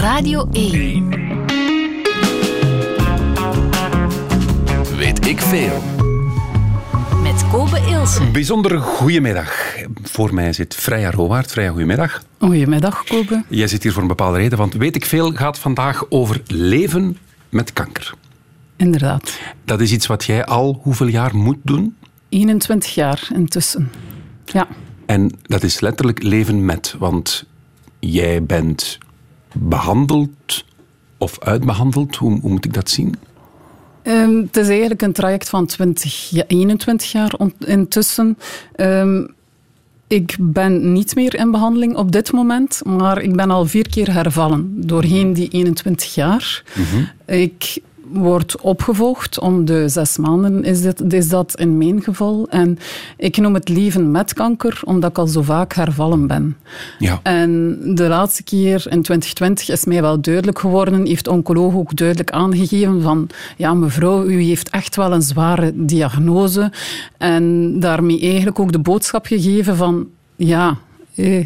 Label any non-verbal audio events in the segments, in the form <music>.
Radio 1. Weet ik veel. Met Kobe Ilse. Bijzonder goedemiddag. Voor mij zit Freya Rowaard. Freya, goedemiddag. Goedemiddag, Kobe. Jij zit hier voor een bepaalde reden, want Weet ik veel gaat vandaag over leven met kanker. Inderdaad. Dat is iets wat jij al hoeveel jaar moet doen? 21 jaar intussen. Ja. En dat is letterlijk leven met, want jij bent behandeld of uitbehandeld. Hoe, hoe moet ik dat zien? Ehm, het is eigenlijk een traject van 20, ja, 21 jaar intussen. Ehm, ik ben niet meer in behandeling op dit moment, maar ik ben al vier keer hervallen doorheen die 21 jaar. Ik word opgevolgd om de zes maanden, is, dit, is dat in mijn geval. En ik noem het leven met kanker, omdat ik al zo vaak hervallen ben. Ja. En de laatste keer in 2020 is mij wel duidelijk geworden, heeft oncoloog ook duidelijk aangegeven van ja mevrouw, u heeft echt wel een zware diagnose. En daarmee eigenlijk ook de boodschap gegeven van ja,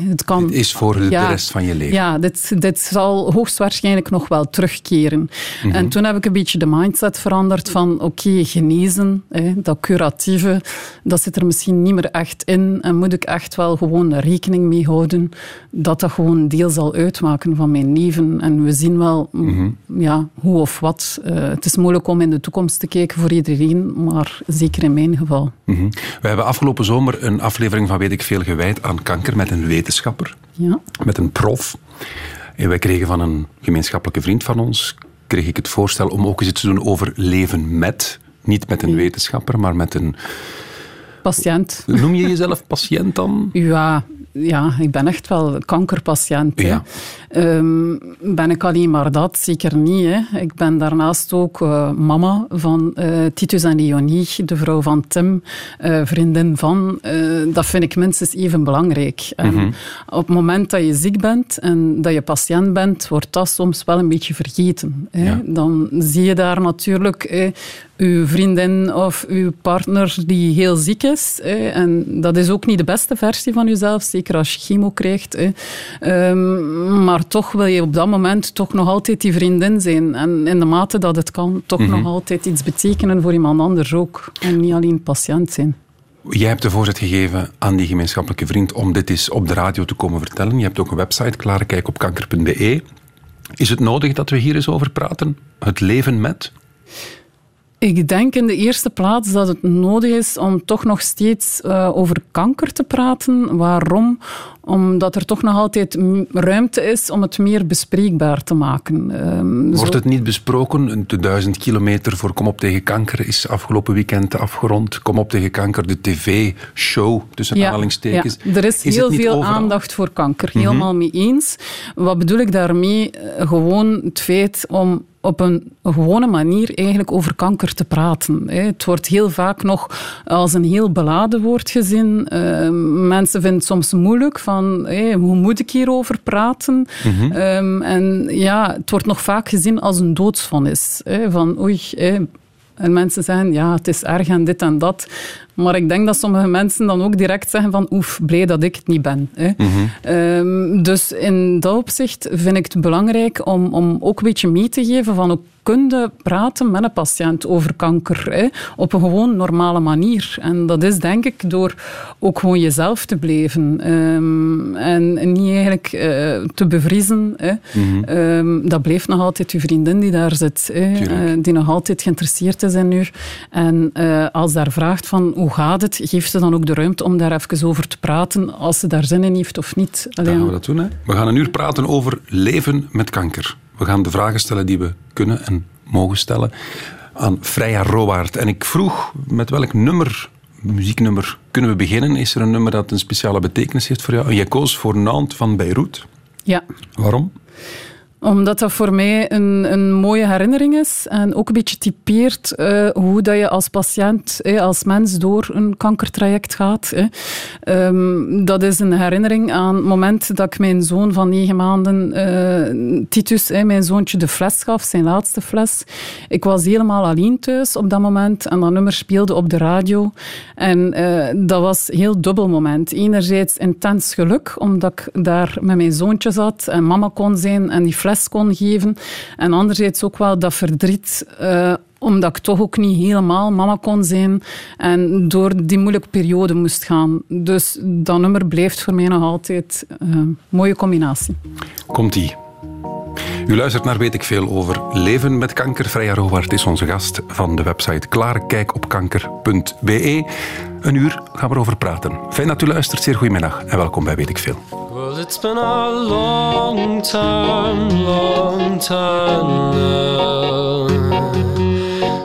het kan... Het is voor de, Ja. rest van je leven. Ja, dit, dit zal hoogstwaarschijnlijk nog wel terugkeren. Mhm. En toen heb ik een beetje de mindset veranderd van oké, genezen, hè, dat curatieve, dat zit er misschien niet meer echt in. En moet ik echt wel gewoon rekening mee houden dat dat gewoon een deel zal uitmaken van mijn leven. En we zien wel Mhm. ja, hoe of wat. Eh, het is moeilijk om in de toekomst te kijken voor iedereen, maar zeker in mijn geval. Mhm. We hebben afgelopen zomer een aflevering van Weet ik veel gewijd aan kanker met een wetenschapper. Ja. met een prof. En wij kregen van een gemeenschappelijke vriend van ons kreeg ik het voorstel om ook eens iets te doen over leven met. Niet met een wetenschapper, maar met een... Patiënt. Noem je jezelf patiënt dan? Ja, ja, ik ben echt wel kankerpatiënt. Ja. Ehm, ben ik alleen maar dat? Zeker niet. Hè. Ik ben daarnaast ook eh, mama van eh, Titus en Leonie, de vrouw van Tim, eh, vriendin van. Dat vind ik minstens even belangrijk. En op het moment dat je ziek bent en dat je patiënt bent, wordt dat soms wel een beetje vergeten. Hè. Ja. Dan zie je daar natuurlijk uw vriendin of uw partner die heel ziek is. Hè. En dat is ook niet de beste versie van jezelf, zeker als je chemo krijgt. Ehm, maar toch wil je op dat moment toch nog altijd die vriendin zijn. En in de mate dat het kan, toch nog altijd iets betekenen voor iemand anders ook. En niet alleen patiënt zijn. Jij hebt de voorzet gegeven aan die gemeenschappelijke vriend om dit eens op de radio te komen vertellen. Je hebt ook een website, klarekijkopkanker.be. Is het nodig dat we hier eens over praten? Het leven met? Ik denk in de eerste plaats dat het nodig is om toch nog steeds eh, over kanker te praten. Waarom? Omdat er toch nog altijd ruimte is om het meer bespreekbaar te maken. Ehm, Wordt zo- het niet besproken? De duizend kilometer voor Kom op tegen kanker is afgelopen weekend afgerond. Kom op tegen kanker, de tv-show, tussen aanhalingstekens. ja, er is, heel veel overal? Mhm. aandacht voor kanker. Helemaal mee eens. Wat bedoel ik daarmee? Eh, Gewoon het feit om op een gewone manier eigenlijk over kanker te praten. Het wordt heel vaak nog als een heel beladen woord gezien. Eh, mensen vinden het soms moeilijk van hoe moet ik hierover praten? Mhm. Ehm, en ja, het wordt nog vaak gezien als een doodsvonnis. Van oei, en mensen zeggen, ja, het is erg en dit en dat. Maar ik denk dat sommige mensen dan ook direct zeggen van oef, blij dat ik het niet ben. Hè. Ehm, dus in dat opzicht vind ik het belangrijk om, om ook een beetje mee te geven van hoe kun je praten met een patiënt over kanker hè, op een gewoon normale manier. En dat is denk ik door ook gewoon jezelf te blijven Ehm, en niet eigenlijk eh, te bevriezen. Hè. Ehm, dat blijft nog altijd uw vriendin die daar zit, hè, eh, die nog altijd geïnteresseerd is in u. En eh, als daar vraagt van hoe gaat het, geeft ze dan ook de ruimte om daar even over te praten, als ze daar zin in heeft of niet. Dan gaan we dat doen. Hè? We gaan een uur praten over leven met kanker. We gaan de vragen stellen die we kunnen en mogen stellen aan Freya Rowaard. En ik vroeg met welk nummer, muzieknummer, kunnen we beginnen? Is er een nummer dat een speciale betekenis heeft voor jou? En jij koos voor Nantes van Beirut. Ja. Waarom? Omdat dat voor mij een, een mooie herinnering is en ook een beetje typeert eh, hoe dat je als patiënt, als mens door een kankertraject gaat. eh. Ehm, dat is een herinnering aan het moment dat ik mijn zoon van negen maanden, eh, Titus, mijn zoontje, de fles gaf, zijn laatste fles. Ik was helemaal alleen thuis op dat moment en dat nummer speelde op de radio. En eh, dat was een heel dubbel moment. Enerzijds intens geluk, omdat ik daar met mijn zoontje zat en mama kon zijn en die fles kon geven. En anderzijds ook wel dat verdriet... eh, omdat ik toch ook niet helemaal mama kon zijn en door die moeilijke periode moest gaan. Dus dat nummer blijft voor mij nog altijd eh, een mooie combinatie. Komt-ie. U luistert naar Weet ik Veel over leven met kanker. Freya Rowaard is onze gast van de website klarekijkopkanker.be. Een uur gaan we erover praten. Fijn dat u luistert. Zeer goedemiddag en welkom bij Weet ik Veel. Well, it's been a long time, long time now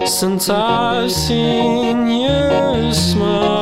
since I've seen you smile,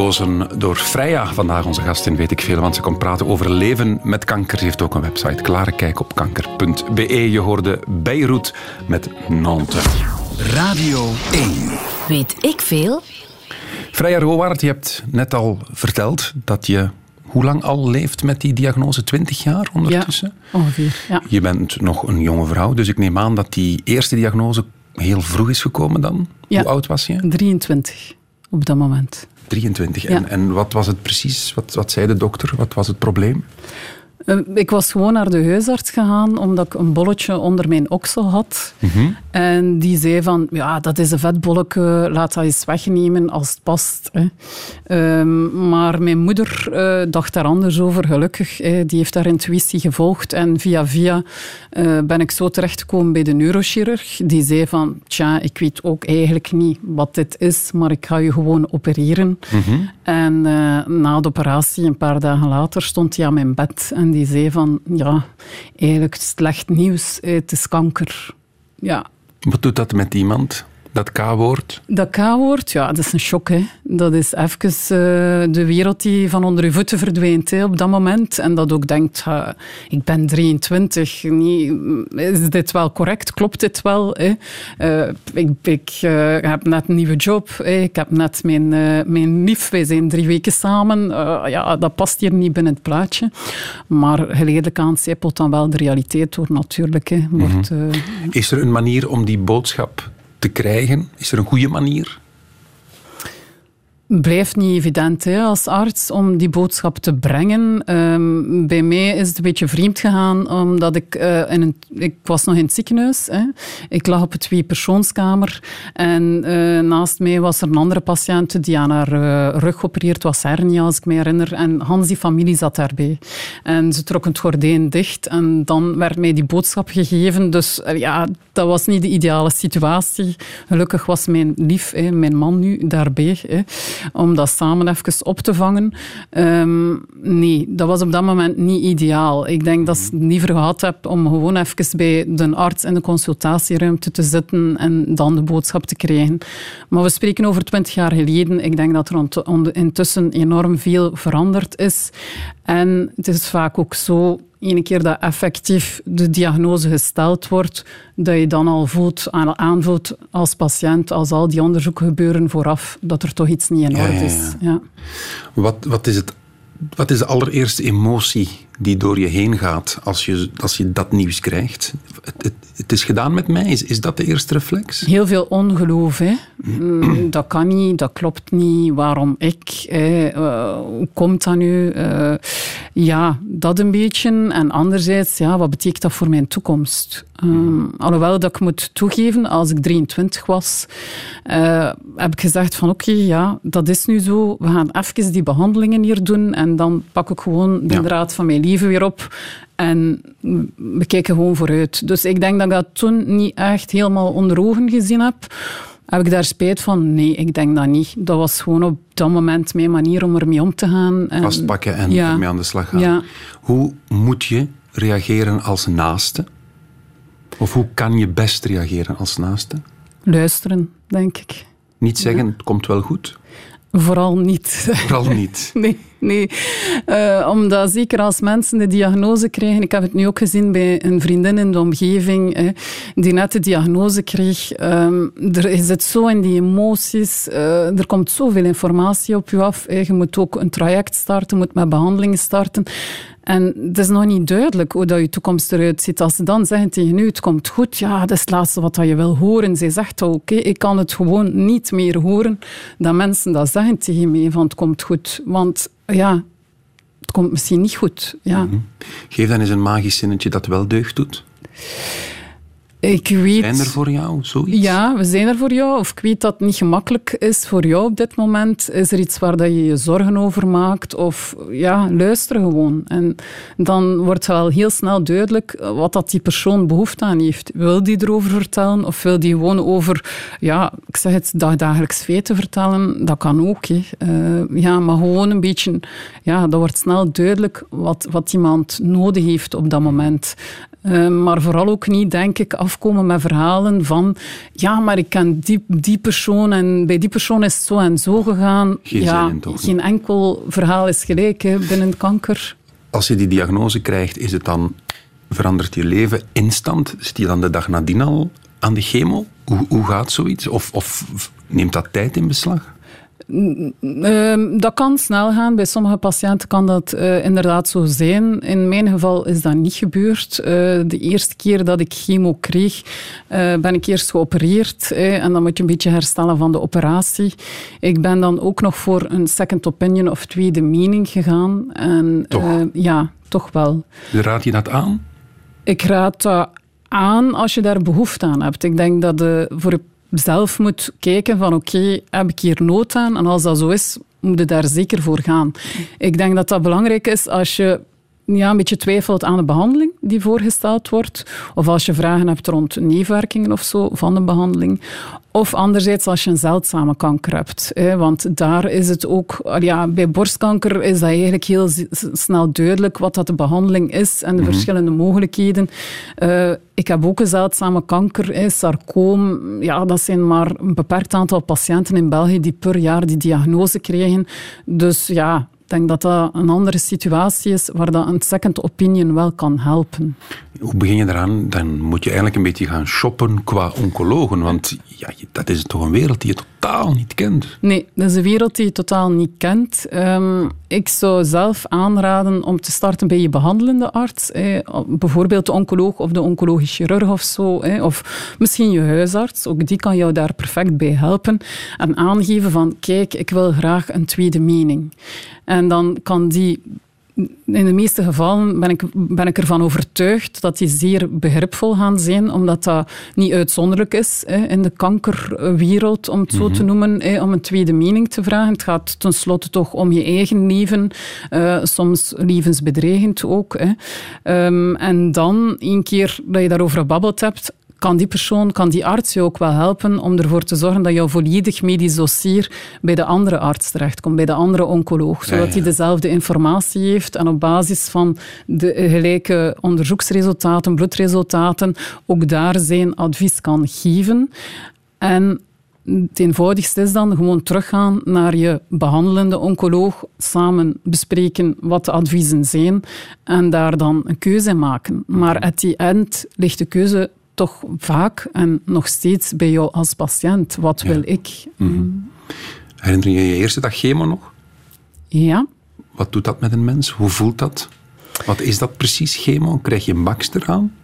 gekozen door Freya, vandaag onze gast in Weet ik Veel, want ze komt praten over leven met kanker. Ze heeft ook een website, klarekijkopkanker.be. Je hoorde Beirut met Nantes. Radio 1. Weet ik veel? Freya Rowaard, je hebt net al verteld dat je hoe lang al leeft met die diagnose? 20 jaar ondertussen? Ongeveer, ja. Je bent nog een jonge vrouw, dus ik neem aan dat die eerste diagnose heel vroeg is gekomen dan. Ja. Hoe oud was je? 23 op dat moment. 23. Ja. En, en wat was het precies? Wat, wat zei de dokter? Wat was het probleem? Eh, Ik was gewoon naar de huisarts gegaan omdat ik een bolletje onder mijn oksel had. En die zei van, ja, dat is een vetbolletje, laat dat eens wegnemen als het past. Hè. Ehm, maar mijn moeder eh, dacht daar anders over, gelukkig. Hè. Die heeft haar intuïtie gevolgd en via via eh, ben ik zo terechtgekomen bij de neurochirurg. Die zei van, tja, ik weet ook eigenlijk niet wat dit is, maar ik ga je gewoon opereren. En eh, na de operatie, een paar dagen later, stond hij aan mijn bed en die zei van, ja, eigenlijk slecht nieuws, eh, het is kanker. Ja, Wat doet dat met iemand? Dat K-woord? Dat K-woord, ja, dat is een shock. Hè. Dat is even eh, de wereld die van onder je voeten verdwijnt hè, op dat moment. En dat ook denkt, ik ben 23, niet, is dit wel correct? Klopt dit wel? Hè? Eh, ik ik eh, heb net een nieuwe job. Hè. Ik heb net mijn, mijn lief, wij zijn drie weken samen. Ja, dat past hier niet binnen het plaatje. Maar geleidelijk aan zijpelt dan wel de realiteit door natuurlijk. Hè. Wordt, eh, Is er een manier om die boodschap te krijgen? Is er een goede manier? Blijft niet evident hè, als arts om die boodschap te brengen. Ehm, bij mij is het een beetje vreemd gegaan, omdat ik, eh, in een, ik was nog in het ziekenhuis. Hè. Ik lag op een tweepersoonskamer en eh, naast mij was er een andere patiënt die aan haar eh, rug geopereerd was, hernia als ik me herinner. En Hans die familie zat daarbij. En ze trok het gordijn dicht en dan werd mij die boodschap gegeven. Dus ja, dat was niet de ideale situatie. Gelukkig was mijn lief, hè, mijn man nu, daarbij. Hè, om dat samen even op te vangen. Ehm, nee, dat was op dat moment niet ideaal. Ik denk dat ik het liever gehad heb om gewoon even bij de arts in de consultatieruimte te zitten en dan de boodschap te krijgen. Maar we spreken over twintig jaar geleden. Ik denk dat er intussen enorm veel veranderd is. En het is vaak ook zo ene keer dat effectief de diagnose gesteld wordt, dat je dan al voelt, aan- aanvoelt als patiënt, als al die onderzoeken gebeuren vooraf, dat er toch iets niet in orde ja, is. ja. Ja. Wat, wat, is het, wat is de allereerste emotie die door je heen gaat als je, als je dat nieuws krijgt? Het, het, het is gedaan met mij. Is, is dat de eerste reflex? Heel veel ongeloof. Hè. Mm, <clears throat> Dat kan niet, dat klopt niet. Waarom ik? Hè? Eh, hoe komt dat nu? Eh, ja, dat een beetje. En anderzijds, ja, wat betekent dat voor mijn toekomst? Um, alhoewel dat ik moet toegeven, als ik 23 was, eh, heb ik gezegd van oké, ja, dat is nu zo. We gaan even die behandelingen hier doen en dan pak ik gewoon de Ja. draad van mijn leven weer op. En we kijken gewoon vooruit. Dus ik denk dat ik dat toen niet echt helemaal onder ogen gezien heb. Heb ik daar spijt van? Nee, ik denk dat niet. Dat was gewoon op dat moment mijn manier om ermee om te gaan. En, Vastpakken en ja. ermee aan de slag gaan. Ja. Hoe moet je reageren als naaste? Of hoe kan je best reageren als naaste? Luisteren, denk ik. Niet zeggen, het komt wel goed. Vooral niet. Vooral niet. <laughs> Nee, nee. Eh, omdat zeker als mensen de diagnose krijgen, ik heb het nu ook gezien bij een vriendin in de omgeving, die net de diagnose kreeg. ehm, er je zit zo in die emoties, eh, er komt zoveel informatie op je af. je moet ook een traject starten, je moet met behandelingen starten. En het is nog niet duidelijk hoe dat je toekomst eruit ziet. Als ze dan zeggen tegen u, het komt goed, ja, dat is het laatste wat je wil horen. Zij zegt oké, ik kan het gewoon niet meer horen dat mensen dat zeggen tegen mij, van het komt goed. Want ja, het komt misschien niet goed. Ja. Geef dan eens een magisch zinnetje dat wel deugd doet. Ik weet... Zijn er voor jou zoiets? Ja, we zijn er voor jou. Of ik weet dat het niet gemakkelijk is voor jou op dit moment. Is er iets waar dat je je zorgen over maakt? Of ja, luister gewoon. En dan wordt wel heel snel duidelijk wat dat die persoon behoefte aan heeft. Wil die erover vertellen? Of wil die gewoon over, ja, ik zeg het, dagdagelijks feiten vertellen? Dat kan ook. Hè. Eh, ja, maar gewoon een beetje, ja, dat wordt snel duidelijk wat, wat iemand nodig heeft op dat moment. Uh, maar vooral ook niet, denk ik, afkomen met verhalen van ja, maar ik ken die, die persoon en bij die persoon is het zo en zo gegaan. Geen ja, in, toch? geen enkel verhaal is gelijk hè, binnen kanker. Als je die diagnose krijgt, is het dan, verandert je leven instant? Zit je dan de dag nadien al aan de chemo? Hoe, hoe gaat zoiets? Of, of neemt dat tijd in beslag? Ehm, dat kan snel gaan. Bij sommige patiënten kan dat eh, inderdaad zo zijn. In mijn geval is dat niet gebeurd. Eh, de eerste keer dat ik chemo kreeg, eh, ben ik eerst geopereerd. eh, en dan moet je een beetje herstellen van de operatie. Ik ben dan ook nog voor een second opinion of tweede mening gegaan. En, Toch? ja, toch wel. Raad je dat aan? Ik raad dat aan als je daar behoefte aan hebt. Ik denk dat je voor jezelf moet kijken van oké, heb ik hier nood aan? En als dat zo is, moet je daar zeker voor gaan. Ik denk dat dat belangrijk is als je ja, een beetje twijfelt aan de behandeling die voorgesteld wordt. Of als je vragen hebt rond nevenwerkingen of zo van de behandeling. Of anderzijds als je een zeldzame kanker hebt. Hè, want daar is het ook... Ja, bij borstkanker is dat eigenlijk heel snel duidelijk wat dat de behandeling is en de verschillende mogelijkheden. Eh, ik heb ook een zeldzame kanker, hè, sarcoom. Ja, dat zijn maar een beperkt aantal patiënten in België die per jaar die diagnose krijgen. Dus ja, denk dat dat een andere situatie is waar dat een second opinion wel kan helpen. Hoe begin je eraan? Dan moet je eigenlijk een beetje gaan shoppen qua oncologen. Want ja, dat is toch een wereld die je totaal niet kent. Nee, dat is een wereld die je totaal niet kent. Ehm, ik zou zelf aanraden om te starten bij je behandelende arts. eh, bijvoorbeeld de oncoloog of de oncologisch chirurg of zo. of misschien je huisarts. Ook die kan jou daar perfect bij helpen. En aangeven van, kijk, ik wil graag een tweede mening. En dan kan die in de meeste gevallen ben ik, ben ik ervan overtuigd dat die zeer begripvol gaan zijn, omdat dat niet uitzonderlijk is hè, in de kankerwereld, om het zo te noemen, hè, om een tweede mening te vragen. Het gaat tenslotte toch om je eigen leven, eh, soms levensbedreigend ook. Hè. Ehm, en dan, een keer dat je daarover gebabbeld hebt, kan die persoon, kan die arts je ook wel helpen om ervoor te zorgen dat jouw volledig medisch dossier bij de andere arts terechtkomt, bij de andere oncoloog, zodat ja. hij dezelfde informatie heeft en op basis van de gelijke onderzoeksresultaten, bloedresultaten, ook daar zijn advies kan geven. En het eenvoudigste is dan gewoon teruggaan naar je behandelende oncoloog, samen bespreken wat de adviezen zijn en daar dan een keuze in maken. Maar at the end ligt de keuze toch vaak en nog steeds bij jou als patiënt. Wat wil ik? Herinner je je eerste dag chemo nog? Ja. Wat doet dat met een mens? Hoe voelt dat? Wat is dat precies, chemo? Krijg je een baks eraan?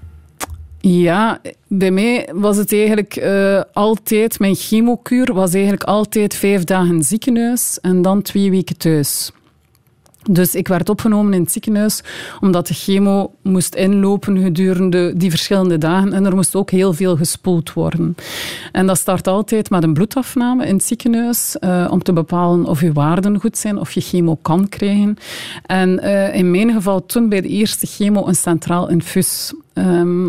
Ja, bij mij was het eigenlijk eh, altijd, mijn chemokuur was eigenlijk altijd vijf dagen ziekenhuis en dan twee weken thuis. Dus ik werd opgenomen in het ziekenhuis omdat de chemo moest inlopen gedurende die verschillende dagen en er moest ook heel veel gespoeld worden. En dat start altijd met een bloedafname in het ziekenhuis eh, om te bepalen of je waarden goed zijn, of je chemo kan krijgen. En eh, in mijn geval toen bij de eerste chemo een centraal infus. Ehm,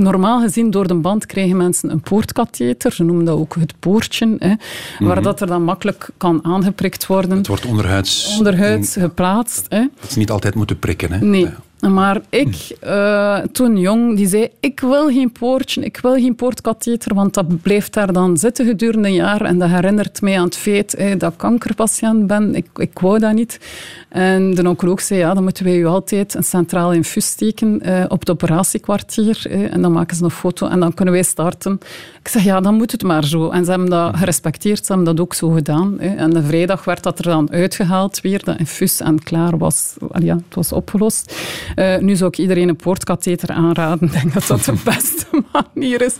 Normaal gezien, door de band krijgen mensen een poortkatheter. Ze noemen dat ook het poortje. Hè, Waar dat er dan makkelijk kan aangeprikt worden. Het wordt onderhuids... Onderhuids geplaatst. Hè. Dat ze niet altijd moeten prikken, hè? Nee. Ja. Maar ik, eh, toen jong, die zei, ik wil geen poortje, ik wil geen poortkatheter, want dat blijft daar dan zitten gedurende een jaar. En dat herinnert mij aan het feit eh, dat ik kankerpatiënt ben. Ik, ik wou dat niet. En de oncoloog zei, ja, dan moeten wij u altijd een centraal infuus steken eh, op het operatiekwartier. eh, en dan maken ze een foto en dan kunnen wij starten. Ik zeg, ja, dan moet het maar zo. En ze hebben dat gerespecteerd, ze hebben dat ook zo gedaan. En de vrijdag werd dat er dan uitgehaald weer, dat infuus, en klaar was. Ja, het was opgelost. Eh, nu zou ik iedereen een poortkatheter aanraden. <laughs> Ik denk dat dat de beste manier is.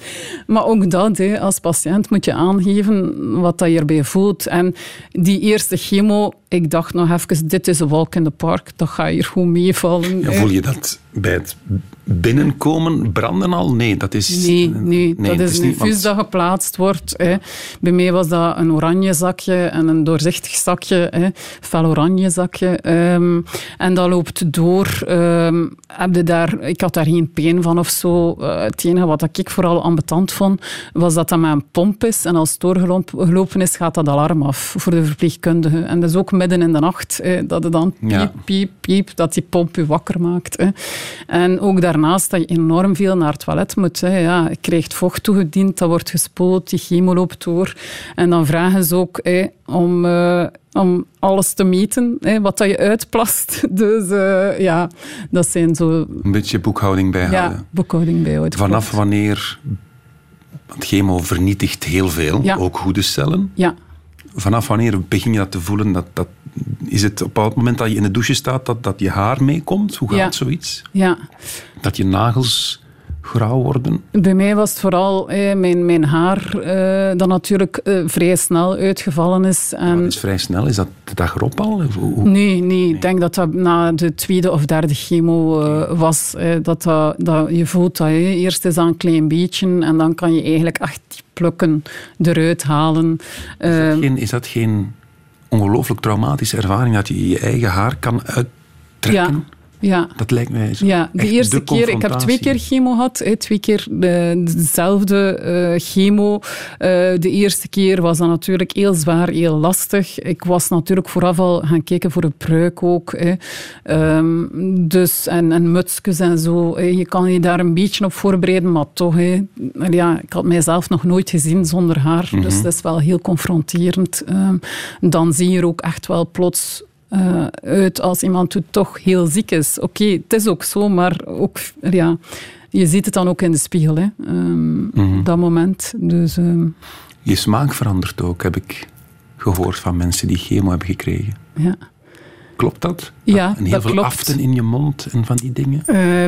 Maar ook dat, hè, als patiënt moet je aangeven wat dat je erbij voelt. En die eerste chemo, ik dacht nog even, dit is een walk in the park. Dat gaat hier goed meevallen. Ja, voel je dat bij het binnenkomen branden al? Nee, dat is... Nee, nee, dat het is een niet, want- infuus dat geplaatst wordt. Hè. Bij mij was dat een oranje zakje en een doorzichtig zakje, hè. fel oranje zakje. Ehm, en dat loopt door. Heb je daar, ik had daar geen pijn van of zo. Eh, het enige wat ik vooral ambetant vond, was dat dat met een pomp is. En als het doorgelopen is, gaat dat alarm af voor de verpleegkundige. En dat is ook midden in de nacht, hè, dat het dan piep, piep, piep, dat die pomp je wakker maakt. Hè. En ook daarnaast dat je enorm veel naar het toilet moet. Hè. Ja, je krijgt vocht toegediend, dat wordt gespoeld, die chemo loopt door. En dan vragen ze ook hè, om, eh, om alles te meten, hè, wat dat je uitplast. <laughs> Dus eh, ja, dat zijn zo Een beetje boekhouding bijhouden. ja, boekhouding bijhouden. Vanaf wanneer... Want chemo vernietigt heel veel, Ja. ook goede cellen. Ja, Vanaf wanneer begin je dat te voelen? Dat, dat, is het op het moment dat je in de douche staat, dat, dat je haar meekomt? Hoe gaat Ja. zoiets? ja. Dat je nagels grauw worden? Bij mij was het vooral eh, mijn, mijn haar eh, dat natuurlijk eh, vrij snel uitgevallen is. En Dat is vrij snel. Is dat de dag erop al? Hoe- Nee, nee, ik denk dat dat na de tweede of derde chemo eh, was. eh, dat, dat, dat je voelt dat je eerst is dat een klein beetje en dan kan je eigenlijk echt die plukken eruit halen. Eh, Geen, is dat geen ongelooflijk traumatische ervaring dat je je eigen haar kan uittrekken? Ja. Dat lijkt mij zo Ja, de eerste keer, ik heb twee keer chemo gehad. Twee keer de, dezelfde eh, chemo. Eh, de eerste keer was dat natuurlijk heel zwaar, heel lastig. Ik was natuurlijk vooraf al gaan kijken voor een pruik ook. Hè. Ehm, dus, en, en mutsjes en zo. Je kan je daar een beetje op voorbereiden, maar toch. Hè. Ja, ik had mijzelf nog nooit gezien zonder haar. Dus dat is wel heel confronterend. Ehm, dan zie je er ook echt wel plots eh, uit als iemand die toch heel ziek is. Oké, het is ook zo, maar ook, ja, je ziet het dan ook in de spiegel, hè, ehm, op dat moment. Dus ehm, Je smaak verandert ook, heb ik gehoord van mensen die chemo hebben gekregen. ja. Klopt dat? Ja, en heel dat veel klopt. aften in je mond en van die dingen. Eh,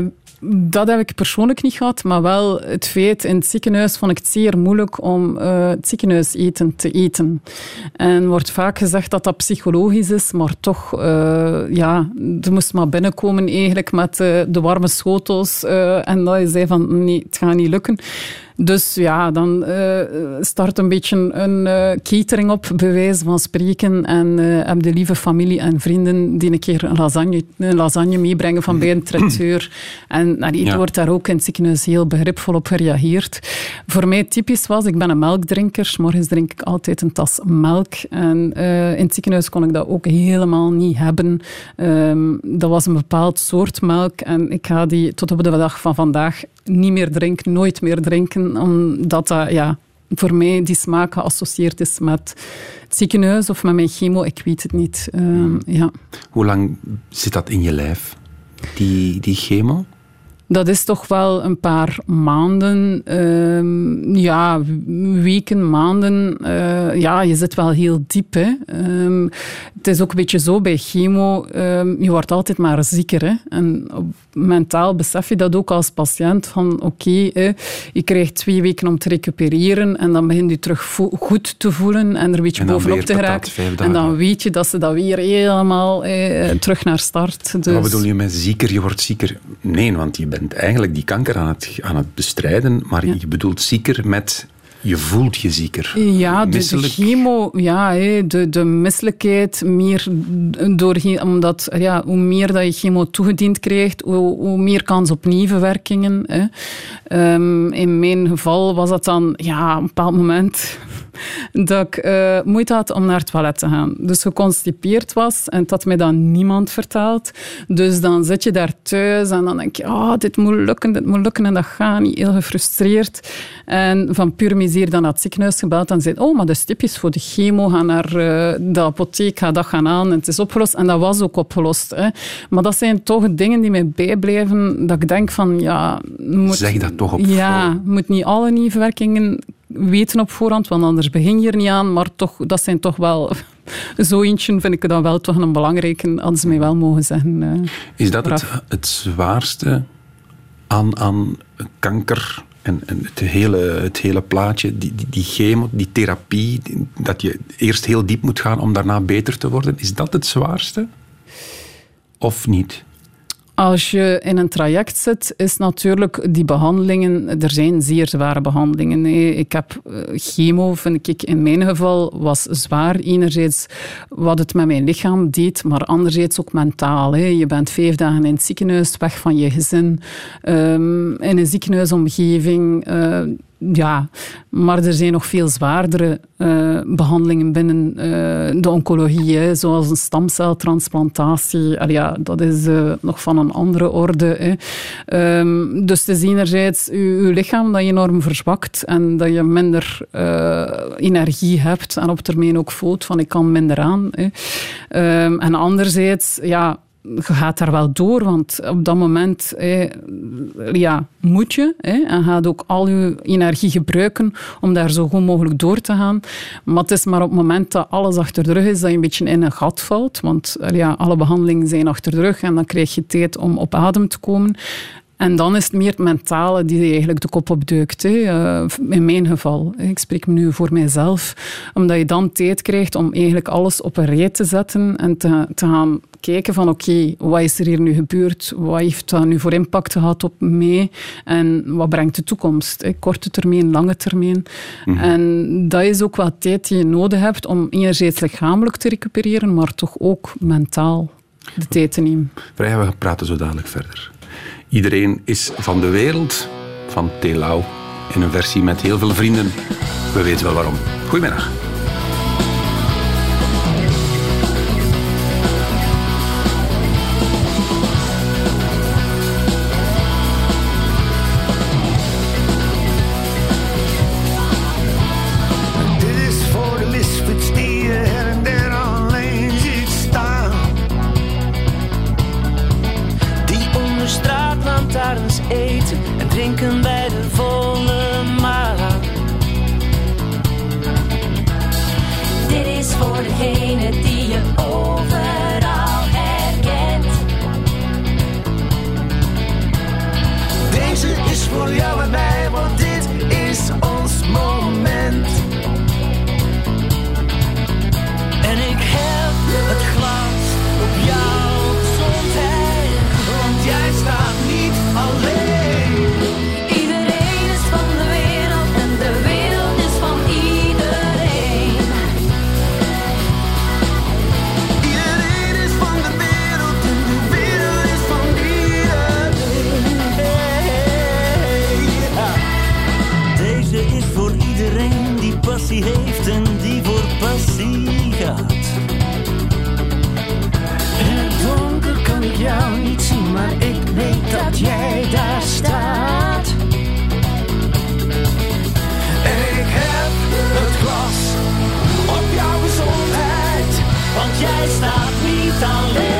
dat heb ik persoonlijk niet gehad, maar wel het feit, in het ziekenhuis vond ik het zeer moeilijk om eh, het ziekenhuiseten te eten. En wordt vaak gezegd dat dat psychologisch is, maar toch, eh, ja, er moest maar binnenkomen eigenlijk met eh, de warme schotels en dat je zei van, nee, het gaat niet lukken. Dus ja, dan eh, start een beetje een eh, catering op, bij wijze van spreken. En eh, heb de lieve familie en vrienden die een keer een lasagne, een lasagne meebrengen van bij een <clears throat> traiteur. En nou, er Ja. wordt daar ook in het ziekenhuis heel begripvol op gereageerd. Voor mij typisch was, ik ben een melkdrinker. Morgens drink ik altijd een tas melk. En in het ziekenhuis kon ik dat ook helemaal niet hebben. Ehm, dat was een bepaald soort melk. En ik ga die tot op de dag van vandaag niet meer drinken, nooit meer drinken. Omdat dat, ja, voor mij die smaak geassocieerd is met het ziekenhuis of met mijn chemo. Ik weet het niet. Ehm, ja. Hoe lang zit dat in je lijf, die, die chemo? Dat is toch wel een paar maanden, ehm, ja, weken, maanden. Eh, ja, je zit wel heel diep. Hè. Ehm, het is ook een beetje zo bij chemo, ehm, je wordt altijd maar zieker. Hè. En op- mentaal besef je dat ook als patiënt, van oké, hè, je krijgt twee weken om te recupereren en dan begin je terug vo- goed te voelen en er een beetje bovenop te geraken. En dan weet je dat ze dat weer helemaal eh, terug naar start. Dus, Wat bedoel je met zieker? Je wordt zieker? Nee, want je bent eigenlijk die kanker aan het, aan het bestrijden, maar Ja. je bedoelt zieker met... Je voelt je zieker. Ja, de, de chemo, ja, de, de misselijkheid, meer door, omdat ja, hoe meer dat je chemo toegediend krijgt, hoe, hoe meer kans op nevenwerkingen. Hè. Ehm, in mijn geval was dat dan ja, op een bepaald moment dat ik eh, moeite had om naar het toilet te gaan. Dus geconstipeerd was en dat had mij dan niemand verteld. Dus dan zit je daar thuis en dan denk je, oh, dit moet lukken, dit moet lukken en dat gaat niet, heel gefrustreerd. En van pure miserie dan naar het ziekenhuis gebeld en zei, oh, maar is typisch voor de chemo, ga naar eh, de apotheek, ga dat gaan aan en het is opgelost. En dat was ook opgelost. Hè. Maar dat zijn toch dingen die mij bijblijven, dat ik denk van, ja... Moet, Zeg dat toch op Ja, moet niet alle nevenwerkingen weten op voorhand, want anders begin je er niet aan. Maar toch, dat zijn toch wel... <laughs> Zo eentje vind ik dan wel toch een belangrijke, hadden ze mij wel mogen zeggen. eh. Is dat het, het zwaarste aan, aan kanker en, en het, hele, het hele plaatje? Die, die, die chemo, die therapie, die- dat je eerst heel diep moet gaan om daarna beter te worden. Is dat het zwaarste? Of niet? Als je in een traject zit, is natuurlijk die behandelingen, er zijn zeer zware behandelingen. Ik heb eh, chemo, vind ik in mijn geval, was zwaar. Enerzijds wat het met mijn lichaam deed, maar anderzijds ook mentaal. Je bent vijf dagen in het ziekenhuis, weg van je gezin, ehm, in een ziekenhuisomgeving. eh, ja, maar er zijn nog veel zwaardere eh, behandelingen binnen eh, de oncologie, hè, zoals een stamceltransplantatie. Allee, ja, dat is eh, nog van een andere orde. Hè. Ehm, dus het is enerzijds je, lichaam dat je enorm verzwakt en dat je minder energie hebt en op termijn ook voelt van ik kan minder aan. Hè. Ehm, en anderzijds, ja, je gaat daar wel door, want op dat moment eh, ja, moet je hè, en gaat ook al je energie gebruiken om daar zo goed mogelijk door te gaan. Maar het is maar op het moment dat alles achter de rug is, dat je een beetje in een gat valt. Want eh, ja, alle behandelingen zijn achter de rug en dan krijg je tijd om op adem te komen. En dan is het meer het mentale die eigenlijk de kop opduikt. Hè. Eh, in mijn geval. Ik spreek nu voor mijzelf. Omdat je dan tijd krijgt om eigenlijk alles op een rij te zetten en te, te gaan kijken van oké, wat is er hier nu gebeurd? Wat heeft dat nu voor impact gehad op mij? En wat brengt de toekomst? hè? Korte termijn, lange termijn. En dat is ook wat tijd die je nodig hebt om enerzijds lichamelijk te recupereren, maar toch ook mentaal. de tijd te nemen. Vrij, we praten zo dadelijk verder. Iedereen is van de wereld, van Telau, in een versie met heel veel vrienden. We weten wel waarom. Goedemiddag. Staat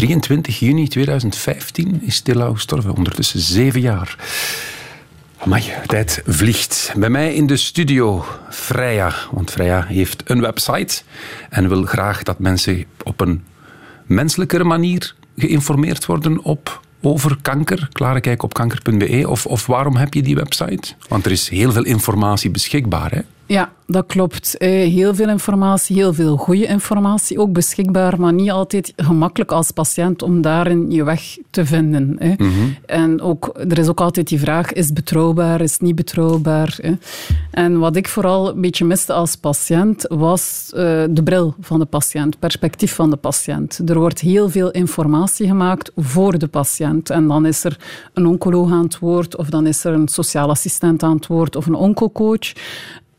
23 juni 2015 is Telau gestorven. Ondertussen zeven jaar. Amai, tijd vliegt. Bij mij in de studio Freya. Want Freya heeft een website en wil graag dat mensen op een menselijkere manier geïnformeerd worden op, over kanker. Klare kijk op kanker.be. Of, of waarom heb je die website? Want er is heel veel informatie beschikbaar. Hè? Ja, dat klopt. Eh, Heel veel informatie, heel veel goede informatie ook beschikbaar, maar niet altijd gemakkelijk als patiënt om daarin je weg te vinden. hè. En ook, er is ook altijd die vraag, is het betrouwbaar, is het niet betrouwbaar? hè. En wat ik vooral een beetje miste als patiënt, was eh, de bril van de patiënt, perspectief van de patiënt. Er wordt heel veel informatie gemaakt voor de patiënt. En dan is er een oncoloog aan het woord, of dan is er een sociaal assistent aan het woord, of een oncocoach.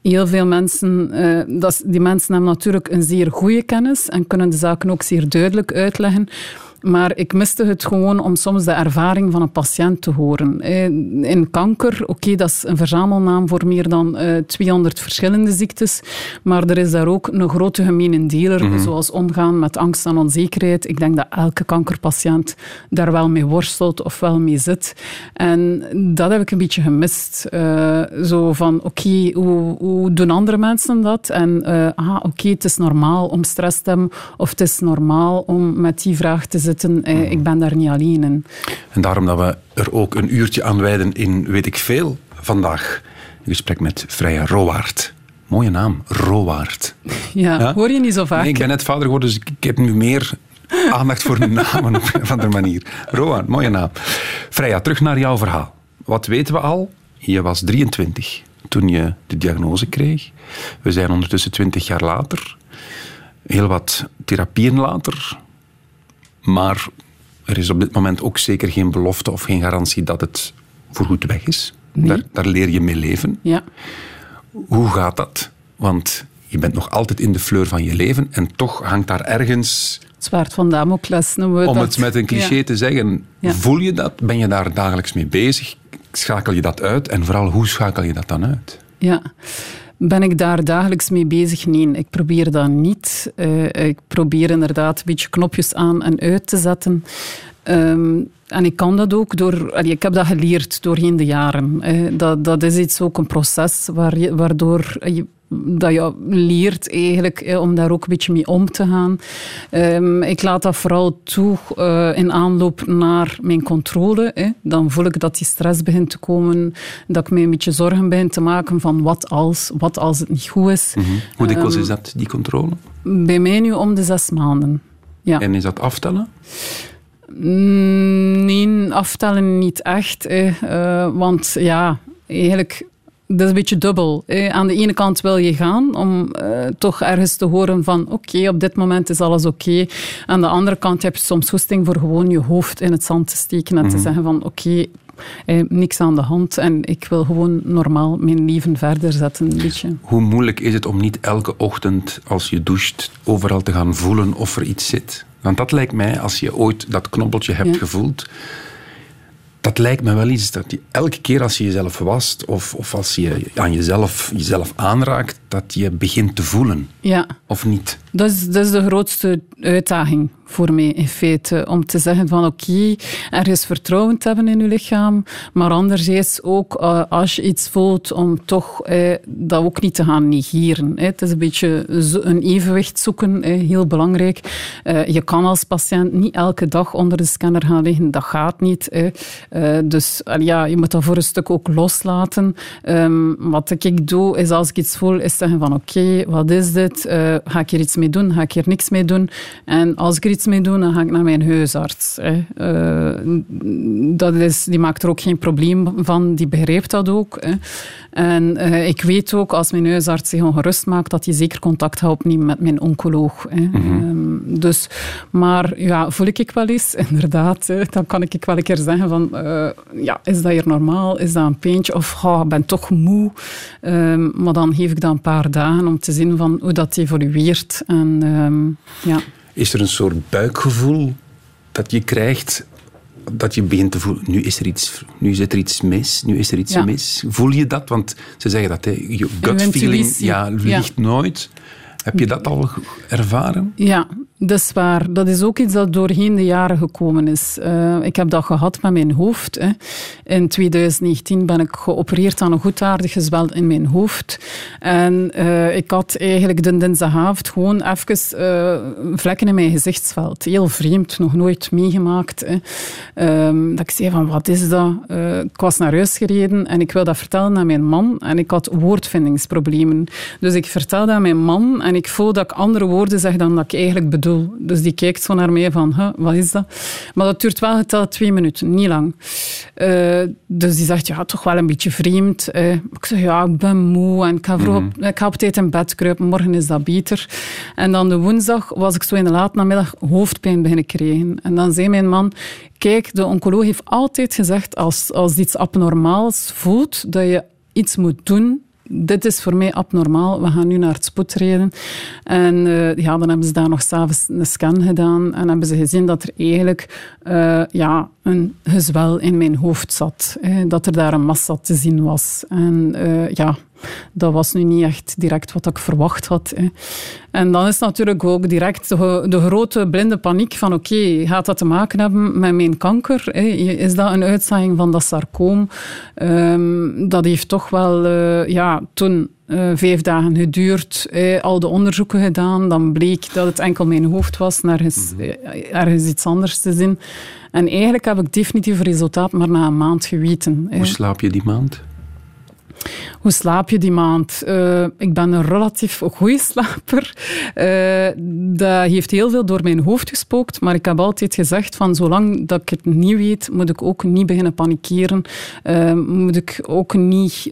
Heel veel mensen, eh, dat die mensen hebben natuurlijk een zeer goede kennis en kunnen de zaken ook zeer duidelijk uitleggen. Maar ik miste het gewoon om soms de ervaring van een patiënt te horen. Eh, In kanker, oké, dat is een verzamelnaam voor meer dan eh, 200 verschillende ziektes. Maar er is daar ook een grote gemene deler, zoals omgaan met angst en onzekerheid. Ik denk dat elke kankerpatiënt daar wel mee worstelt of wel mee zit. En dat heb ik een beetje gemist. Eh, zo van, oké, hoe, hoe doen andere mensen dat? En eh, ah, oké, het is normaal om stress te hebben, of het is normaal om met die vraag te zitten. Eh, Ik ben daar niet alleen in. En daarom dat we er ook een uurtje aan wijden in Weet ik Veel vandaag. Een gesprek met Freya Rowaard. Mooie naam, Rowaard. Ja, Ja? hoor je niet zo vaak. Nee, ik ben net vader geworden, dus ik, ik heb nu meer aandacht voor <laughs> namen op een of andere manier. Rowaard, mooie naam. Freya, terug naar jouw verhaal. Wat weten we al? Je was 23 toen je de diagnose kreeg. We zijn ondertussen 20 jaar later. Heel wat therapieën later. Maar er is op dit moment ook zeker geen belofte of geen garantie dat het voorgoed weg is. Daar, daar leer je mee leven. Ja. Hoe gaat dat? Want je bent nog altijd in de fleur van je leven en toch hangt daar ergens, Het zwaard van Damocles noemen we om dat. het met een cliché Ja. te zeggen, Ja. voel je dat? Ben je daar dagelijks mee bezig? Schakel je dat uit? En vooral, hoe schakel je dat dan uit? Ja. Ben ik daar dagelijks mee bezig? Nee, ik probeer dat niet. Eh, ik probeer inderdaad een beetje knopjes aan en uit te zetten. Ehm, en ik kan dat ook door... ik heb dat geleerd doorheen de jaren. Dat, dat is iets ook een proces waar je, waardoor je, dat je leert eigenlijk om daar ook een beetje mee om te gaan. Ehm, ik laat dat vooral toe eh, in aanloop naar mijn controle. eh. Dan voel ik dat die stress begint te komen, dat ik mij een beetje zorgen begin te maken van wat als, wat als het niet goed is. Hoe dikwijls Ehm, is dat, die controle? Bij mij nu om de zes maanden. Ja. En is dat aftellen? Mm, Nee, aftellen niet echt. eh, eh, want ja, eigenlijk, dat is een beetje dubbel. eh. Aan de ene kant wil je gaan om eh, toch ergens te horen van oké, op dit moment is alles oké. Aan de andere kant heb je soms goesting voor gewoon je hoofd in het zand te steken en te zeggen van oké, eh, niks aan de hand en ik wil gewoon normaal mijn leven verder zetten. Een beetje. Hoe moeilijk is het om niet elke ochtend als je doucht overal te gaan voelen of er iets zit? Want dat lijkt mij, als je ooit dat knobbeltje hebt Ja. gevoeld, dat lijkt me wel iets dat je elke keer als je jezelf wast of, of als je aan jezelf, jezelf aanraakt, dat je begint te voelen. Ja. Of niet? Dat is, dat is de grootste uitdaging voor mij in feite. Om te zeggen van oké, ergens vertrouwen te hebben in je lichaam. Maar anderzijds ook eh, als je iets voelt, om toch eh, dat ook niet te gaan negeren. Hè. Het is een beetje een evenwicht zoeken, heel belangrijk. Eh, je kan als patiënt niet elke dag onder de scanner gaan liggen. Dat gaat niet. hè. Dus ja, je moet dat voor een stuk ook loslaten. Ehm, wat ik doe, is als ik iets voel, is zeggen van oké, wat is dit? Ga ik hier iets mee doen? Ga ik hier niks mee doen? En als ik er iets mee doe, dan ga ik naar mijn huisarts. Hè. Eh, dat is, die maakt er ook geen probleem van, die begrijpt dat ook. Hè. En eh, ik weet ook, als mijn huisarts zich ongerust maakt, dat hij zeker contact gaat opnemen met mijn oncoloog. Hè. Ehm, dus, maar ja, voel ik ik wel eens, <laughs> inderdaad. Hè, dan kan ik wel een keer zeggen van, eh, ja, is dat hier normaal? Is dat een pijntje? Of, oh, ik ben toch moe. Ehm, maar dan geef ik dat een paar dagen om te zien van hoe dat evolueert. En ehm, ja. Is er een soort buikgevoel dat je krijgt, dat je begint te voelen, nu is er iets, nu zit er iets mis, nu is er iets Ja. mis. Voel je dat? Want ze zeggen dat, hè, je gut feeling ja, Ja. ligt nooit. Heb je dat al ervaren? Ja, dat is waar. Dat is ook iets dat doorheen de jaren gekomen is. Eh, ik heb dat gehad met mijn hoofd. Hè. In 2019 ben ik geopereerd aan een goedaardig gezwel in mijn hoofd. En eh, ik had eigenlijk de dinsdagavond gewoon even eh, vlekken in mijn gezichtsveld. Heel vreemd, nog nooit meegemaakt. Ehm, dat ik zei van, wat is dat? Ik was naar huis gereden en ik wil dat vertellen aan mijn man. En ik had woordvindingsproblemen. Dus ik vertelde aan mijn man en ik voel dat ik andere woorden zeg dan dat ik eigenlijk bedoel. Dus die kijkt zo naar mij van, huh, wat is dat? Maar dat duurt wel geteld twee minuten, niet lang. Eh, dus die zegt, ja, toch wel een beetje vreemd. Ik zeg, ja, ik ben moe en ik ga, vroeg op, ik ga op tijd in bed kruipen. Morgen is dat beter. En dan de woensdag was ik zo in de late namiddag hoofdpijn beginnen krijgen. En dan zei mijn man, kijk, de oncoloog heeft altijd gezegd, als, als iets abnormaals voelt, dat je iets moet doen dit is voor mij abnormaal, we gaan nu naar het spoedreden. En eh, ja, dan hebben ze daar nog s'avonds een scan gedaan en hebben ze gezien dat er eigenlijk eh, ja, een gezwel in mijn hoofd zat. dat er daar een massa te zien was. En eh, ja, dat was nu niet echt direct wat ik verwacht had. Hè. En dan is natuurlijk ook direct de, de grote blinde paniek van oké, gaat dat te maken hebben met mijn kanker? Hè? Is dat een uitzaaiing van dat sarcoom? Ehm, dat heeft toch wel eh, ja, toen eh, vijf dagen geduurd, eh, al de onderzoeken gedaan. Dan bleek dat het enkel mijn hoofd was, nergens, eh, ergens iets anders te zien. En eigenlijk heb ik definitief resultaat maar na een maand geweten. hè. Hoe slaap je die maand? Hoe slaap je die maand? Eh, ik ben een relatief goede slaper. Eh, dat heeft heel veel door mijn hoofd gespookt, maar ik heb altijd gezegd van zolang dat ik het niet weet, moet ik ook niet beginnen panikeren. Eh, moet ik ook niet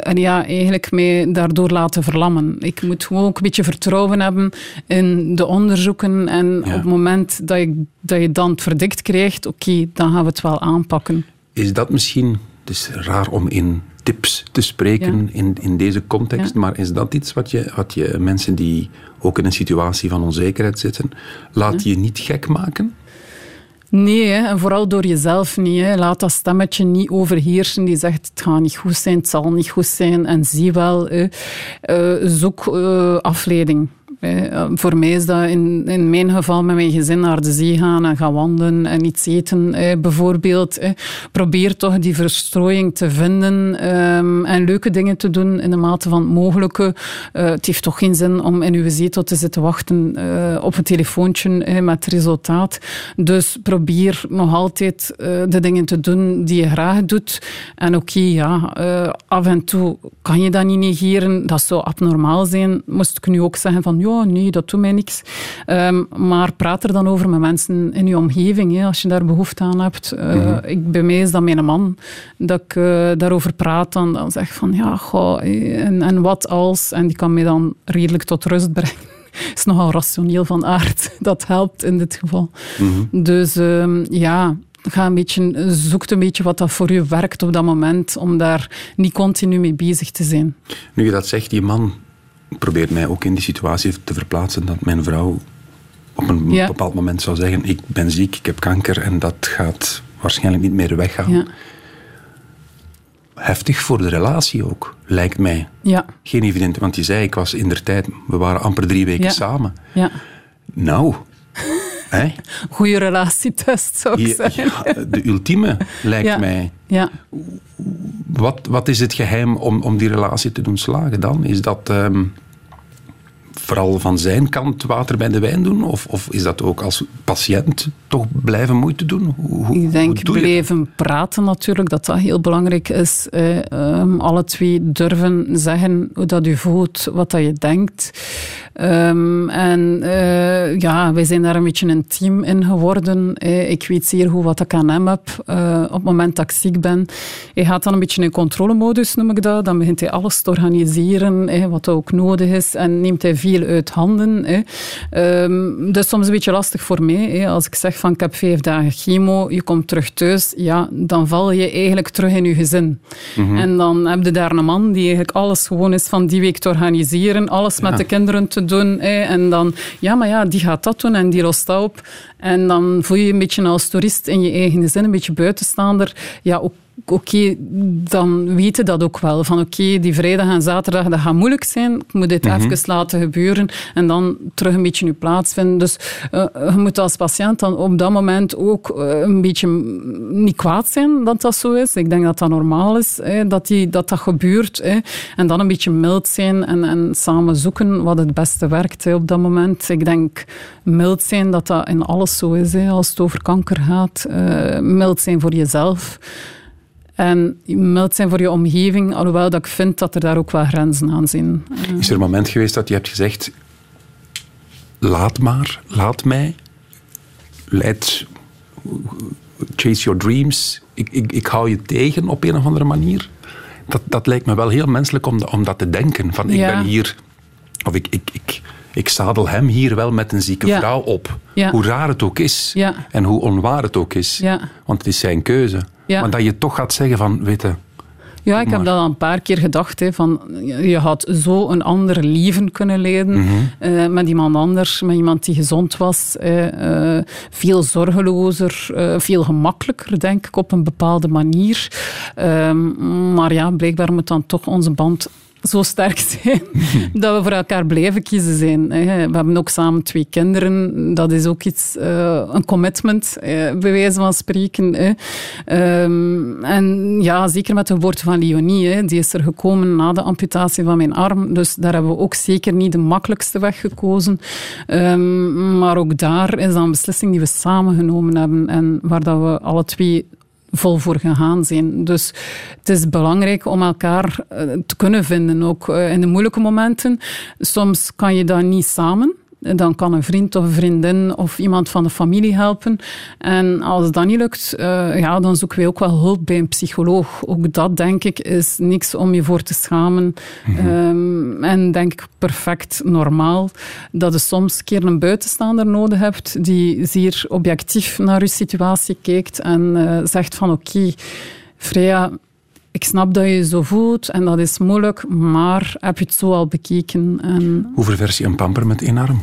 en ja, eigenlijk mij daardoor laten verlammen. Ik moet gewoon ook een beetje vertrouwen hebben in de onderzoeken en Ja. op het moment dat je, dat je dan het verdikt krijgt, oké, dan gaan we het wel aanpakken. Is dat misschien, het is raar om in tips te spreken Ja. in, in deze context, Ja. maar is dat iets wat je, wat je mensen die ook in een situatie van onzekerheid zitten, laat je niet gek maken? Nee, hè, en vooral door jezelf niet. Hè. Laat dat stemmetje niet overheersen die zegt het gaat niet goed zijn, het zal niet goed zijn. En zie wel, hè. Eh, zoek eh, afleiding. Eh, voor mij is dat in, in mijn geval met mijn gezin naar de zee gaan en gaan wandelen en iets eten hè, bijvoorbeeld. hè. Probeer toch die verstrooiing te vinden ehm, en leuke dingen te doen in de mate van het mogelijke. Eh, het heeft toch geen zin om in uw zetel te zitten wachten eh, op een telefoontje met resultaat. Dus probeer nog altijd eh, de dingen te doen die je graag doet. En oké, ja, eh, af en toe kan je dat niet negeren. Dat zou abnormaal zijn. Moest ik nu ook zeggen van, ja, nee, dat doet mij niks. Ehm, maar praat er dan over met mensen in je omgeving, hè, als je daar behoefte aan hebt. Eh, ik, bij mij is dat mijn man, dat ik eh, daarover praat. Dan, dan zeg ik van, ja, goh, en, en wat als? En die kan mij dan redelijk tot rust brengen <laughs> is nogal rationeel van aard. <laughs> Dat helpt in dit geval. Dus ehm, ja, ga een beetje, zoek een beetje wat dat voor je werkt op dat moment, om daar niet continu mee bezig te zijn. Nu je dat zegt, die man probeert mij ook in die situatie te verplaatsen dat mijn vrouw op een Ja. bepaald moment zou zeggen, ik ben ziek, ik heb kanker en dat gaat waarschijnlijk niet meer weggaan. Ja, Heftig voor de relatie ook, lijkt mij. ja, Geen evident, want je zei, ik was in der tijd, we waren amper drie weken samen. ja. Nou, hè? Goeie relatietest, zou ik Je- zeggen. ja, de ultieme lijkt <laughs> Ja. mij. Ja. Wat, wat is het geheim om, om die relatie te doen slagen dan? Is dat ehm, vooral van zijn kant water bij de wijn doen? Of, of is dat ook als patiënt toch blijven moeite doen? Hoe, hoe- Ik denk je blijven praten natuurlijk, dat dat heel belangrijk is. Eh, ehm, alle twee durven zeggen hoe dat u voelt, wat dat je denkt. Ehm, en eh, ja, wij zijn daar een beetje een team in geworden. Eh, ik weet zeer goed wat ik aan hem heb eh, op het moment dat ik ziek ben. Hij gaat dan een beetje in controlemodus, noem ik dat. Dan begint hij alles te organiseren, eh, wat ook nodig is. En neemt hij veel uit handen. eh. Dat is soms een beetje lastig voor mij. Als ik zeg van ik heb vijf dagen chemo, je komt terug thuis, ja, dan val je eigenlijk terug in je gezin. En dan heb je daar een man die eigenlijk alles gewoon is van die week te organiseren, alles met de kinderen te doen. En dan, ja, maar ja, die gaat dat doen en die lost dat op. En dan voel je je een beetje als toerist in je eigen gezin, een beetje buitenstaander. Ja, ook oké, dan weten dat ook wel. Van oké, die vrijdag en zaterdag, dat gaat moeilijk zijn. Ik moet dit even laten gebeuren en dan terug een beetje je plaats vinden. Dus eh, je moet als patiënt dan op dat moment ook eh, een beetje mm, niet kwaad zijn dat dat zo is. Ik denk dat dat normaal is, hè, dat, die, dat dat gebeurt. Hè. En dan een beetje mild zijn en, en samen zoeken wat het beste werkt hè, op dat moment. Ik denk mild zijn, dat dat in alles zo is. Hè, als het over kanker gaat. Eh, mild zijn voor jezelf. En mild zijn voor je omgeving, alhoewel dat ik vind dat er daar ook wel grenzen aan zijn. Is er een moment geweest dat je hebt gezegd, laat maar, laat mij, leid, chase your dreams, ik, ik, ik hou je tegen op een of andere manier? Dat, dat lijkt me wel heel menselijk om, om dat te denken. Van ik Ja. ben hier, of ik, ik, ik, ik zadel hem hier wel met een zieke Ja. vrouw op. Ja. Hoe raar het ook is. Ja. En hoe onwaar het ook is. Want het is zijn keuze. Ja. Maar dat je toch gaat zeggen van, weet je, Ja, ik heb dat al een paar keer gedacht. Hè, van, je had zo een ander leven kunnen leiden Mhm. eh, met iemand anders, met iemand die gezond was. eh, veel zorgelozer, eh, veel gemakkelijker, denk ik, op een bepaalde manier. Ehm, maar ja, blijkbaar moet dan toch onze band zo sterk <laughs> zijn dat we voor elkaar blijven kiezen zijn. We hebben ook samen twee kinderen. Dat is ook iets, eh, een commitment, eh, bij wijze van spreken. Ehm, en ja, zeker met de geboorte van Leonie. Die is er gekomen na de amputatie van mijn arm. Dus daar hebben we ook zeker niet de makkelijkste weg gekozen. Ehm, maar ook daar is een beslissing die we samen genomen hebben. En waar dat we alle twee vol voor gegaan zijn. Dus het is belangrijk om elkaar eh, te kunnen vinden, ook eh, in de moeilijke momenten. Soms kan je dat niet samen. Dan kan een vriend of een vriendin of iemand van de familie helpen. En als dat niet lukt, eh, ja, dan zoeken wij ook wel hulp bij een psycholoog. Ook dat, denk ik, is niks om je voor te schamen. Ehm, en denk ik perfect normaal dat je soms een keer een buitenstaander nodig hebt die zeer objectief naar je situatie kijkt en eh, zegt van oké, Freya, ik snap dat je je zo voelt en dat is moeilijk, maar heb je het zo al bekeken? En Hoe ververs je een pamper met één arm?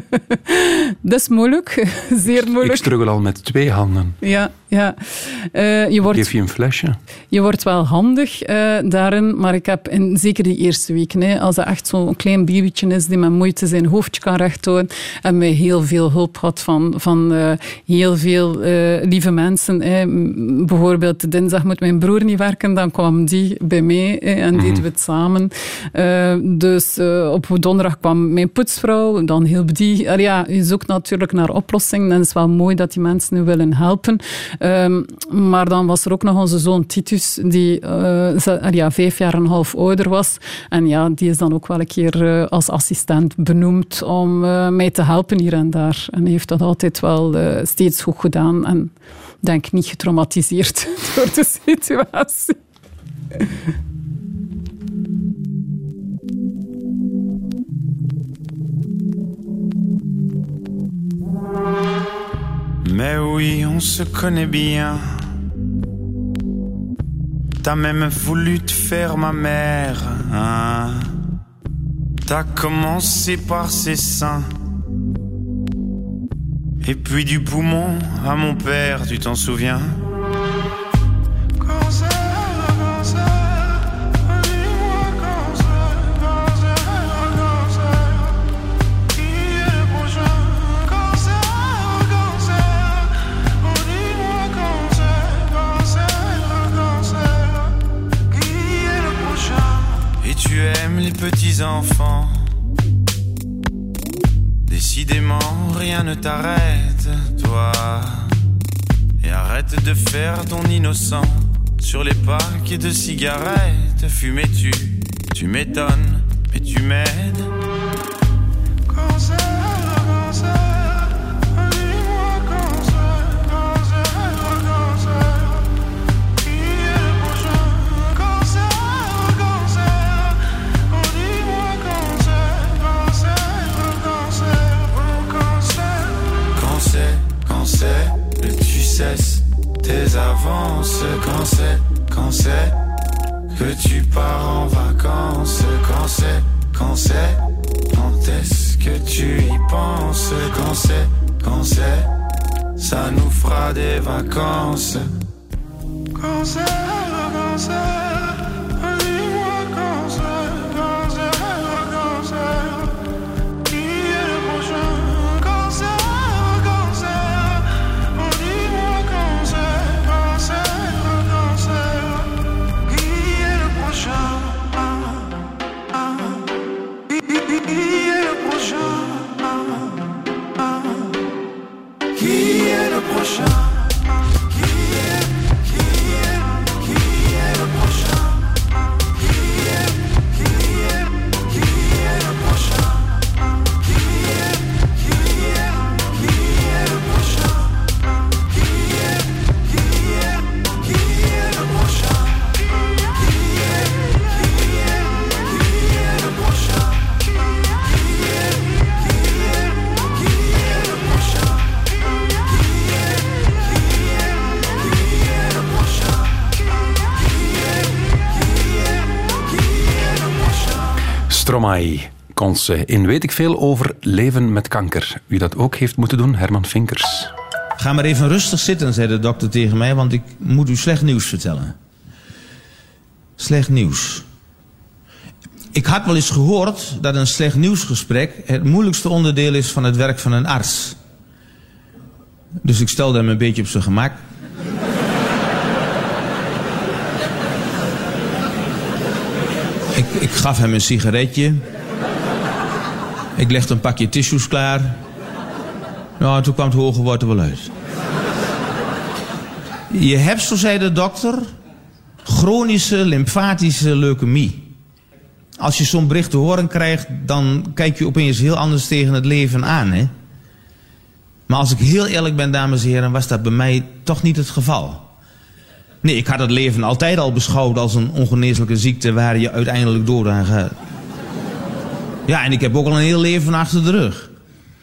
<laughs> dat is moeilijk, <laughs> zeer Ik moeilijk. struggle al met twee handen. Ja, ja. Eh, je, wordt, Geef je een flesje? je wordt wel handig eh, daarin, maar ik heb in, zeker die eerste hè, als dat echt zo'n klein babytje is die met moeite zijn hoofdje kan rechthouden, hebben wij heel veel hulp gehad van, van eh, heel veel lieve mensen. Bijvoorbeeld dinsdag moet mijn broer niet werken, dan kwam die bij mij en deden we het samen. Dus op donderdag kwam mijn poetsvrouw, dan hielp die. <laughs> Ja, je zoekt natuurlijk naar oplossingen en het is wel mooi dat die mensen nu willen helpen. Ehm, maar dan was er ook nog onze zoon Titus, die eh, allee, ja, vijf jaar en een half ouder was. En ja, die is dan ook wel een keer eh, als assistent benoemd om eh, mij te helpen hier en daar. En heeft dat altijd wel steeds goed gedaan en denk niet getraumatiseerd <laughs> door de situatie. Mais oui, on se connaît bien. T'as même voulu te faire ma mère. hein. T'as commencé par ses seins. Et puis du poumon à mon père, tu t'en souviens? Aimes les petits enfants. Décidément, rien ne t'arrête, toi. Et arrête de faire ton innocent sur les paquets de cigarettes. Fumais-tu, tu m'étonnes, mais tu m'aides. vacances. Cancer, cancer. Stromae. Conce. In weet ik veel over leven met kanker. Wie dat ook heeft moeten doen, Herman Vinkers. Ga maar even rustig zitten, zei de dokter tegen mij, want ik moet u slecht nieuws vertellen. Slecht nieuws. Ik had wel eens gehoord dat een slecht nieuwsgesprek het moeilijkste onderdeel is van het werk van een arts. Dus ik stelde hem een beetje op zijn gemak. Ik, gaf hem een sigaretje. Ik legde een pakje tissues klaar. Nou, toen kwam het hoge woord er wel uit. Je hebt, zo zei de dokter, chronische lymfatische leukemie. Als je zo'n bericht te horen krijgt, dan kijk je opeens heel anders tegen het leven aan, hè? Maar als ik heel eerlijk ben, dames en heren, was dat bij mij toch niet het geval. Nee, ik had het leven altijd al beschouwd als een ongeneeslijke ziekte waar je uiteindelijk dood aan gaat. Ja, en ik heb ook al een heel leven achter de rug.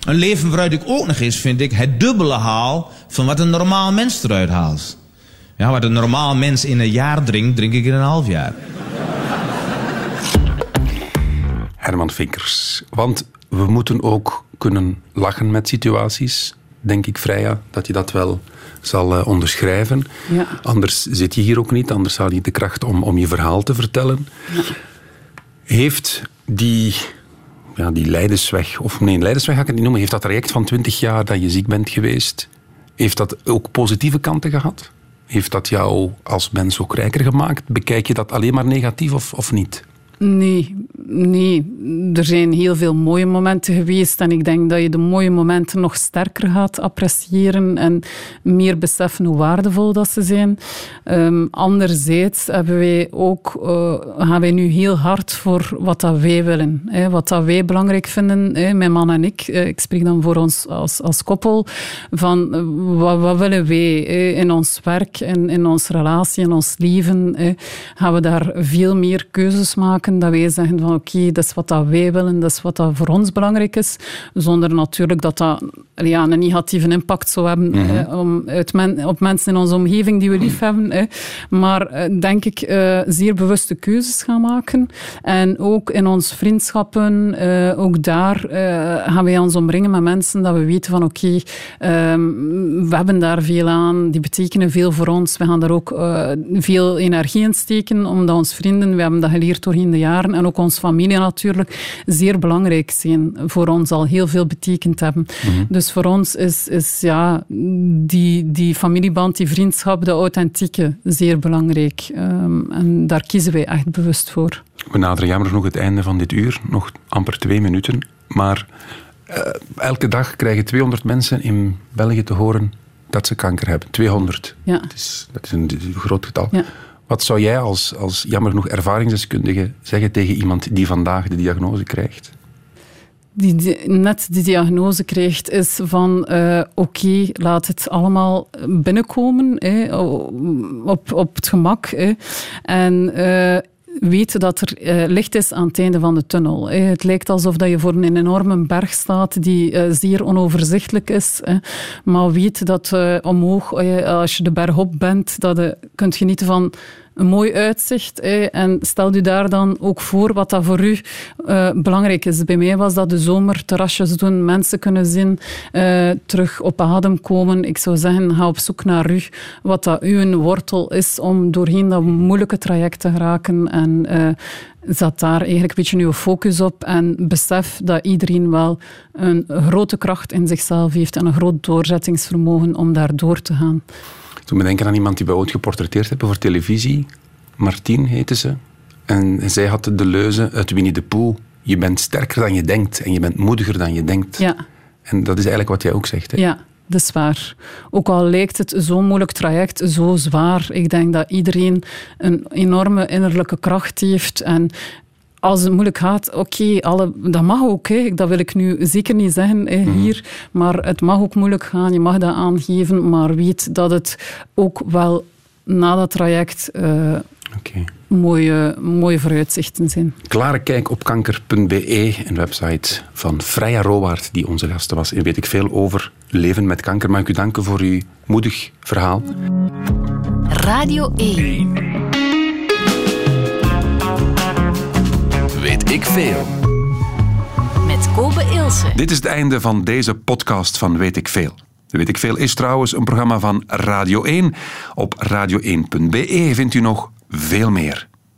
Een leven waaruit ik ook nog eens, vind ik, het dubbele haal van wat een normaal mens eruit haalt. Ja, wat een normaal mens in een jaar drinkt, drink ik in een half jaar. Herman Vinkers. Want we moeten ook kunnen lachen met situaties, denk ik, Freya, dat je dat wel zal eh, onderschrijven. Ja. Anders zit je hier ook niet, anders had je de kracht om, om je verhaal te vertellen. Heeft die, ja, die leidersweg, of nee, leidersweg ga ik het niet noemen, heeft dat traject van 20 jaar dat je ziek bent geweest, heeft dat ook positieve kanten gehad? Heeft dat jou als mens ook rijker gemaakt? Bekijk je dat alleen maar negatief of, of niet? Nee, nee, er zijn heel veel mooie momenten geweest en ik denk dat je de mooie momenten nog sterker gaat appreciëren en meer beseffen hoe waardevol dat ze zijn. Ehm, anderzijds hebben wij ook, eh, gaan wij nu heel hard voor wat dat wij willen, hè, wat dat wij belangrijk vinden, hè, mijn man en ik. Eh, ik spreek dan voor ons als, als koppel, van eh, wat, wat willen wij in ons werk, in, in onze relatie, in ons leven. gaan we daar veel meer keuzes maken dat wij zeggen van oké, dat is wat dat wij willen, dat is wat dat voor ons belangrijk is, zonder natuurlijk dat dat ja, een negatieve impact zou hebben Mhm. eh, om, uit men- op mensen in onze omgeving die we lief hebben. eh. Maar eh, denk ik eh, zeer bewuste keuzes gaan maken. En ook in onze vriendschappen, eh, ook daar eh, gaan wij ons omringen met mensen dat we weten van oké, ehm, we hebben daar veel aan, die betekenen veel voor ons. We gaan daar ook eh, veel energie in steken, omdat onze vrienden, we hebben dat geleerd doorheen de jaren, en ook onze familie natuurlijk, zeer belangrijk zijn. Voor ons al heel veel betekend hebben. Mhm. Dus voor ons is, is ja, die, die familieband, die vriendschap, de authentieke, zeer belangrijk. Ehm, en daar kiezen wij echt bewust voor. We naderen jammer genoeg het einde van dit uur, nog amper twee minuten. Maar eh, elke dag krijgen 200 mensen in België te horen dat ze kanker hebben. 200. Ja. Dat is, dat is een, dat is een groot getal. Ja. Wat zou jij als, als jammer genoeg ervaringsdeskundige zeggen tegen iemand die vandaag de diagnose krijgt? die, net die diagnose krijgt, is van eh, oké, laat het allemaal binnenkomen op, op het gemak. En eh, weet dat er eh, licht is aan het einde van de tunnel. Het lijkt alsof dat je voor een enorme berg staat die eh, zeer onoverzichtelijk is. hè. Maar weet dat eh, omhoog, als je de berg op bent, dat je kunt genieten van een mooi uitzicht. En stel u daar dan ook voor wat dat voor u eh, belangrijk is. Bij mij was dat de zomer, terrasjes doen, mensen kunnen zien, eh, terug op adem komen. Ik zou zeggen, ga op zoek naar u, wat dat uw wortel is om doorheen dat moeilijke traject te geraken. En eh, zet daar eigenlijk een beetje uw focus op en besef dat iedereen wel een grote kracht in zichzelf heeft en een groot doorzettingsvermogen om daar door te gaan. Toen me denken aan iemand die we ooit geportretteerd hebben voor televisie. Martien heette ze. En zij had de leuze uit Winnie de Pooh. Je bent sterker dan je denkt en je bent moediger dan je denkt. Ja. En dat is eigenlijk wat jij ook zegt. Hè? Ja, dat is waar. Ook al lijkt het zo'n moeilijk traject, zo zwaar. Ik denk dat iedereen een enorme innerlijke kracht heeft. En als het moeilijk gaat, oké, alle dat mag ook. Hè. Dat wil ik nu zeker niet zeggen hè, hier. Maar het mag ook moeilijk gaan. Je mag dat aangeven. Maar weet dat het ook wel na dat traject eh, mooie, mooie vooruitzichten zijn. Klare kijk op kanker.be, een website van Freya Rowaard, die onze gasten was. En weet ik veel over leven met kanker. Mag ik u danken voor uw moedig verhaal. Radio 1. weet ik veel. Met Kobe Ilse. Dit is het einde van deze podcast van Weet ik veel. Weet ik veel is trouwens een programma van Radio 1. Op radio1.be vindt u nog veel meer.